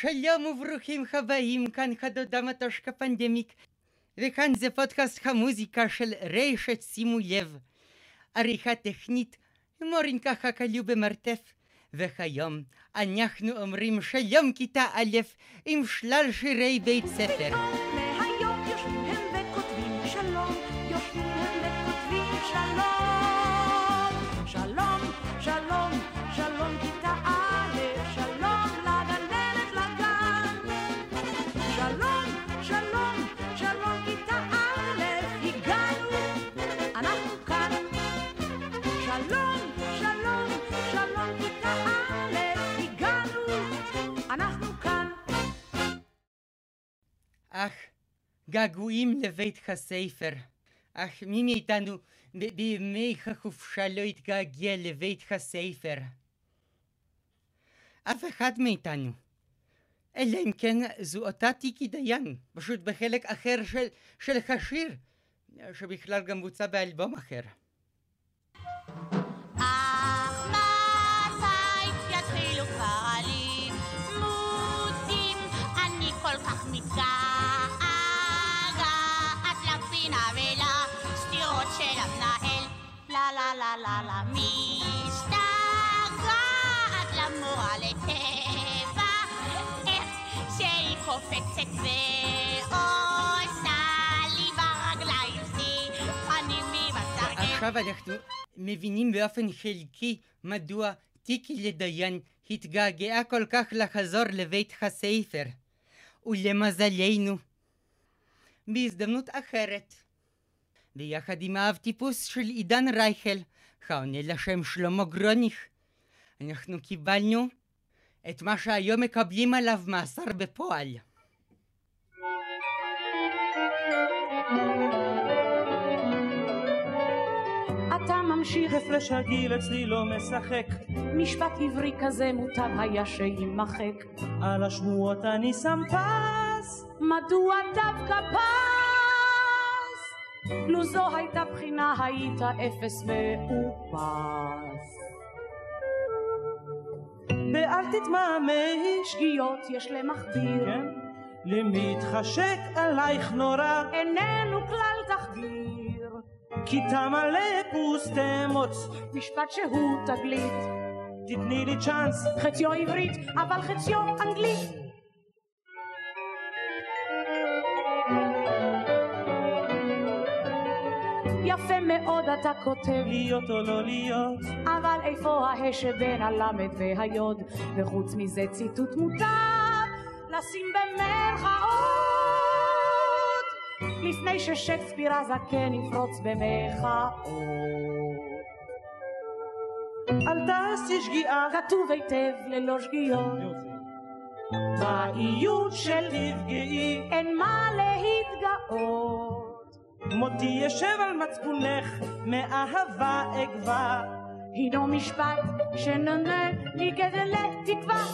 שלום וברוכים הבאים, כאן חדודה מטושקה פנדמיק, וכאן זה פודקאסט המוזיקה של רשת, שימו לב. עריכה טכנית, מורין ככה כלו במרתף, וכיום אנחנו אומרים שלום כיתה א' עם שלל שירי בית ספר. געגועים לבית הספר. אך מי מאיתנו בימי החופשה לא התגעגע לבית הספר? אף אחד מאיתנו. אלא אם כן זו אותה טיקי דיין, פשוט בחלק אחר של, של השיר, שבכלל גם בוצע באלבום אחר. לה לה משתגעת למורה לטבע איך שהיא קופצת ועושה לי ברגליים סימנים מבצר עכשיו אנחנו מבינים באופן חלקי מדוע טיקי לדיין התגעגעה כל כך לחזור לבית הספר. ולמזלנו, בהזדמנות אחרת, ביחד עם האב טיפוס של עידן רייכל, העונה לשם שלמה גרוניך, אנחנו קיבלנו את מה שהיום מקבלים עליו מאסר בפועל. אתה ממשיך הפרש הגיל אצלי לא משחק משפט עברי כזה מוטב היה שיימחק. על השמועות אני שם פס מדוע דווקא פס? לו זו הייתה בחינה היית אפס מאופס. ואל תתממש שגיאות יש למכביר, כן? למי יתחשק עלייך נורא איננו כלל תחביר. כיתה מלא פוסטמוץ משפט שהוא תגלית, תתני לי צ'אנס חציו עברית אבל חציו אנגלית. מאוד אתה כותב, להיות או לא להיות אבל איפה ההא שבין הלמד והיוד? וחוץ מזה ציטוט מוטב, לשים במרכאות, לפני ששייקספיר הזקן יפרוץ במחאות. אל תעשי שגיאה כתוב היטב ללא שגיאות, באיות של תפגעי אין מה להתגאות. מותי ישב על מצפונך מאהבה אגבה הינו משפט שנונה לי כדי לתקווה.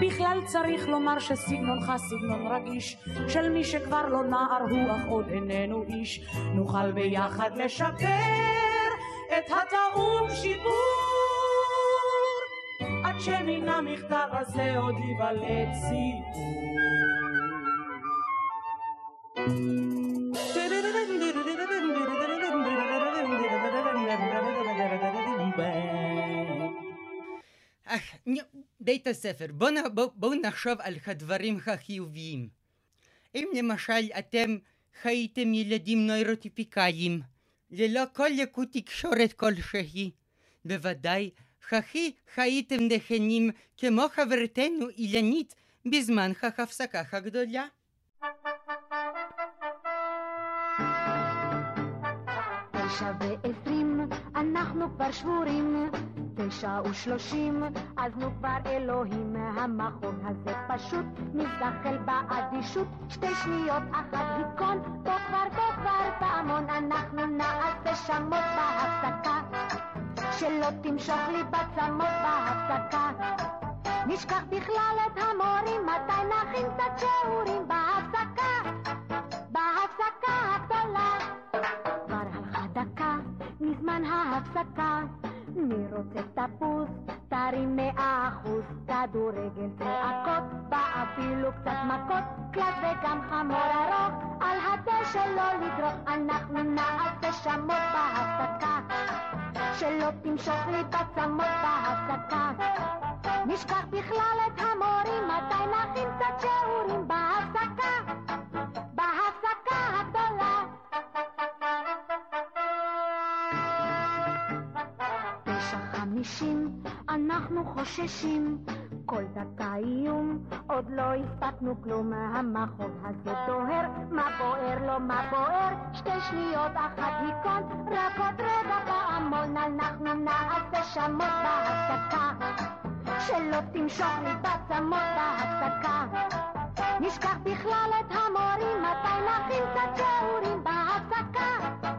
בכלל צריך לומר שסגנונך סגנון רגיש של מי שכבר לא נער הוא אך עוד איננו איש. נוכל ביחד לשפר את הטעון שיפור שמן המכתב הזה עוד ייוולד סיפור בית הספר, בואו בוא, בוא נחשוב על הדברים החיוביים. אם למשל אתם הייתם ילדים נוירוטיפיקליים, ללא כל לקות תקשורת כלשהי, בוודאי הכי הייתם נכנים כמו חברתנו אילנית בזמן ההפסקה הגדולה. תשע ועשרים, אנחנו כבר שבורים. תשע ושלושים, אז נו כבר אלוהים, המכון הזה פשוט מזדחל באדישות. שתי שניות, אחת היכון, בוא כבר, בוא כבר פעמון, אנחנו נעשה שמות בהפסקה. שלא תמשוך לי בצמות בהפסקה. נשכח בכלל את המורים, מתי נכין קצת שיעורים בהפסקה. בהפסקה הגדולה. כבר הלכה דקה, מזמן ההפסקה. מי רוצה תפוס? תרים מאה אחוז. כדורגל צעקות, בא אפילו קצת מכות, קלט וגם חמור ארוך, על הדשא לא לדרוך, אנחנו נעשה שמות בהפסקה. שלא תמשוך לי בצמות בהפסקה. נשכח בכלל את המורים, מתי נכין קצת שיעורים בהפסקה. בהפסקה הגדולה. תשע חמישים, אנחנו חוששים. כל דקה איום, עוד לא הספקנו כלום, המחוב הזה דוהר, מה בוער לו, מה בוער, שתי שניות אחת היכון, רק עוד רגע פעמון, אנחנו נעשה שמות בהפסקה, שלא תמשוך לי בצמות בהפסקה, נשכח בכלל את המורים, מתי נכין קצת שיעורים בהפסקה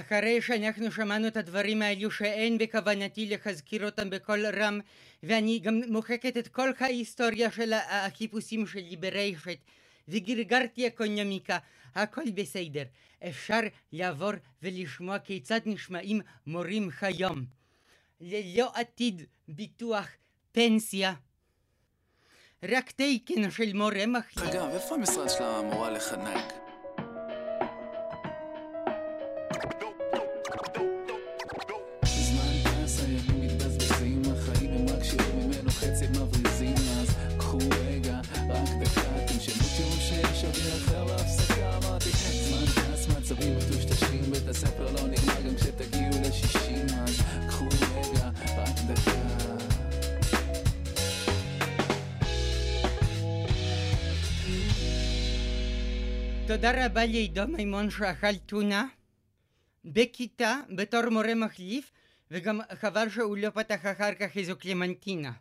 אחרי שאנחנו שמענו את הדברים האלו שאין בכוונתי להזכיר אותם בקול רם ואני גם מוחקת את כל ההיסטוריה של החיפושים שלי ברשת וגרגרתי אקונומיקה, הכל בסדר. אפשר לעבור ולשמוע כיצד נשמעים מורים כיום. ללא עתיד ביטוח פנסיה. רק תקן של מורה מחליט. אגב, איפה המשרד של המורה לחנק? תודה רבה לעידו מימון שאכל טונה בכיתה בתור מורה מחליף וגם חבל שהוא לא פתח אחר כך איזו קלמנטינה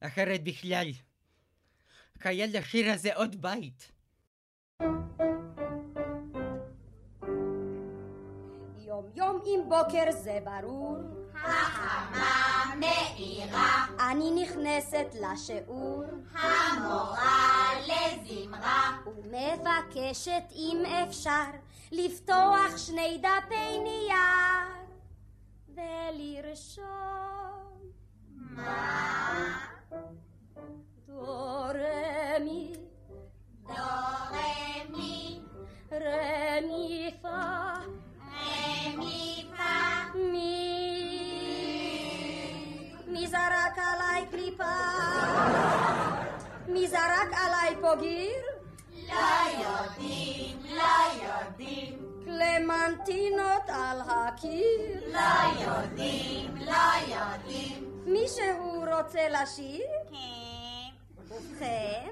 אחרת בכלל. היה לשיר הזה עוד בית. יום יום עם בוקר זה ברור, החמה מאירה, אני נכנסת לשיעור, המורה לזמרה, ומבקשת אם אפשר לפתוח שני דפי נייר ולרשום מה? דו רמי דו רמי, רמי מי זרק עליי פה גיר? לא יודעים, לא יודעים, קלמנטינות על הקיר? לא יודעים, לא יודעים, מישהו רוצה לשיר? כן. ובכן?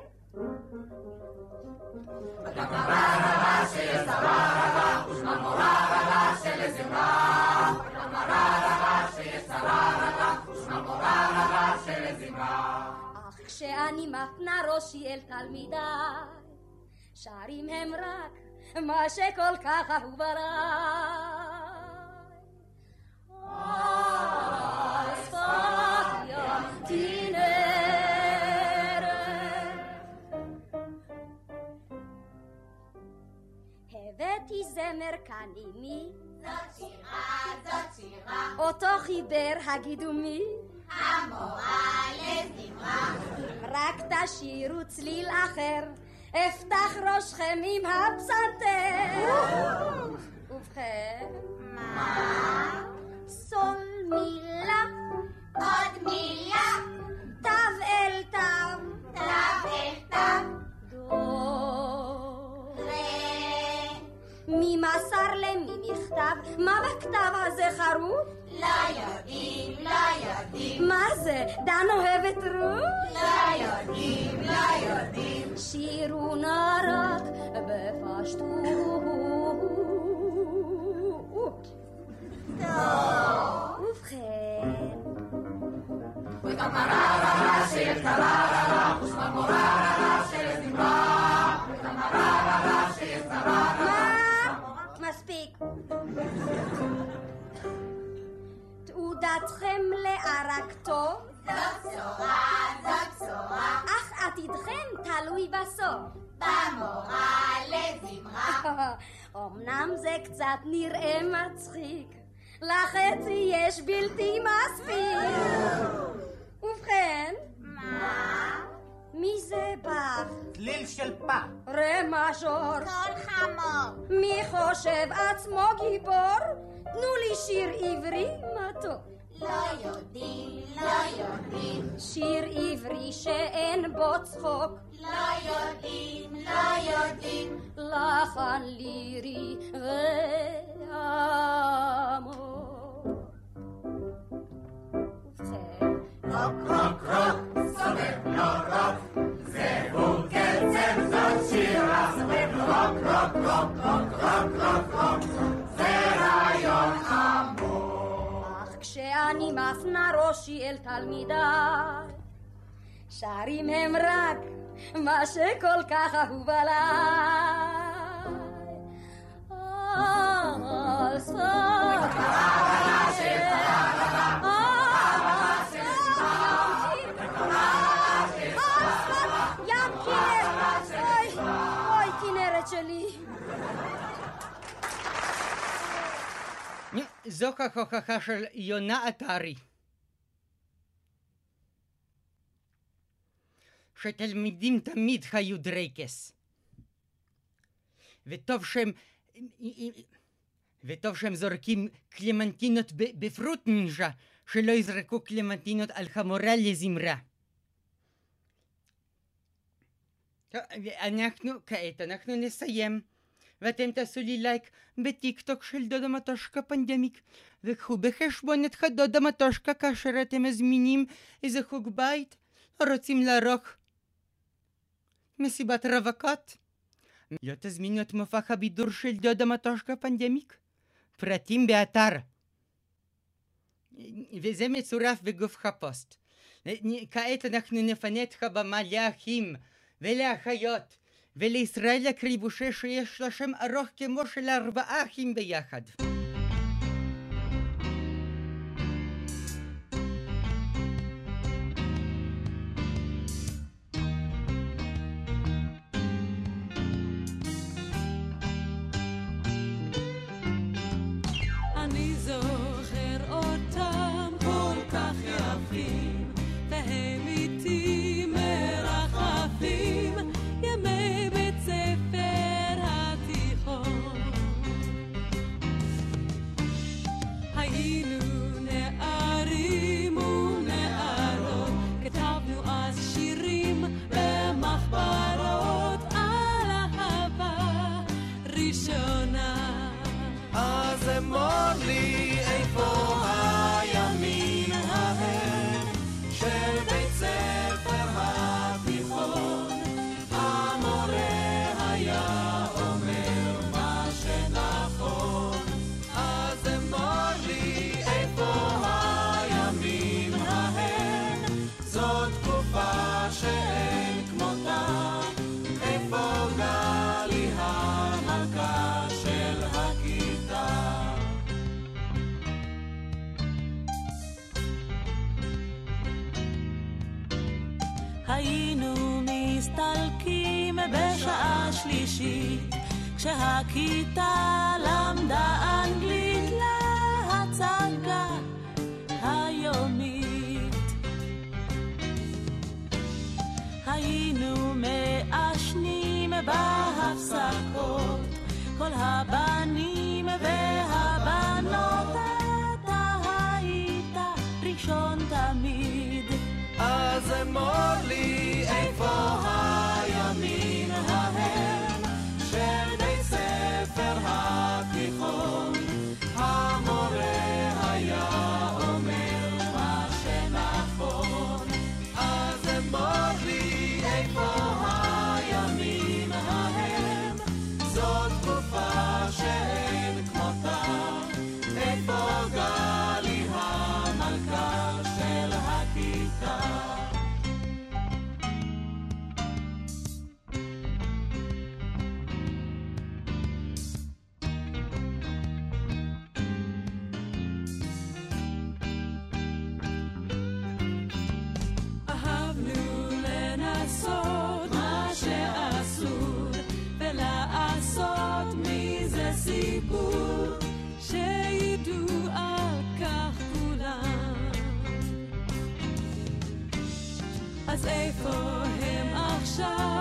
מפנה ראשי אל תלמידיי, שרים הם רק מה שכל כך אהוב עליי. כנרת. הבאתי זמר עימי, זאת שירה, זאת שירה, אותו חיבר הגידו מי, המורה לזמרה, רק תשאירו צליל אחר, אפתח ראשכם עם הפסנתר. ובכן, מה? סול מילה, עוד מילה, תו אל תו, תו אל תו, מכתב? מה בכתב הזה חרוב? לא יודעים, לא יודעים, מה זה? דן אוהבת רות? לא יודעים, לא יודעים, שירו נא רק בפשטות. ובכן, מה? תעודתכם לערק טוב, זאת בשורה, זאת בשורה, אך עתידכם תלוי בסוף. במורה לזמרה. אמנם זה קצת נראה מצחיק, לחצי יש בלתי מספיק. ובכן, מה? מי זה בא? צליל של פח. ראה מז'ור. קול חמור. מי חושב עצמו גיבור? תנו לי שיר עברי מתוק. לא יודעים, לא יודעים, שיר עברי שאין בו צחוק. לא יודעים, לא יודעים. לחן לירי ועמוק. ובכן, רוק, רוק, רוק, סובב לו רוק. זהו קצב זאת שירה, סובב לו רוק, רוק, רוק, רוק, רוק, רוק, רוק. זה רעיון חמור. אך כשאני מפנה ראשי אל תלמידיי, שרים הם רק מה שכל כך אהוב עליי. על שפת זו כך של יונה עטרי. שתלמידים תמיד היו דרייקס. וטוב שהם... וטוב שהם זורקים קלמנטינות ב Fruit Ninja, שלא יזרקו קלמנטינות על המורה לזמרה. טוב, אנחנו, כעת אנחנו נסיים. ואתם תעשו לי לייק בטיק טוק של דודה מטושקה פנדמיק וקחו בחשבון את דודה מטושקה כאשר אתם מזמינים איזה חוג בית או רוצים לערוך מסיבת רווקות. לא תזמינו את מופע הבידור של דודה מטושקה פנדמיק? פרטים באתר. וזה מצורף בגוף הפוסט. כעת אנחנו נפנה את הבמה לאחים ולאחיות ולישראל הקריבושה שיש לה שם ארוך כמו של ארבעה אחים ביחד. ראשונה. אז אמור לי איפה מסתלקים בשעה שלישית, כשהכיתה למדה אנגלית להצגה היומית. היינו מעשנים בהפסקות, אז איפה הם עכשיו?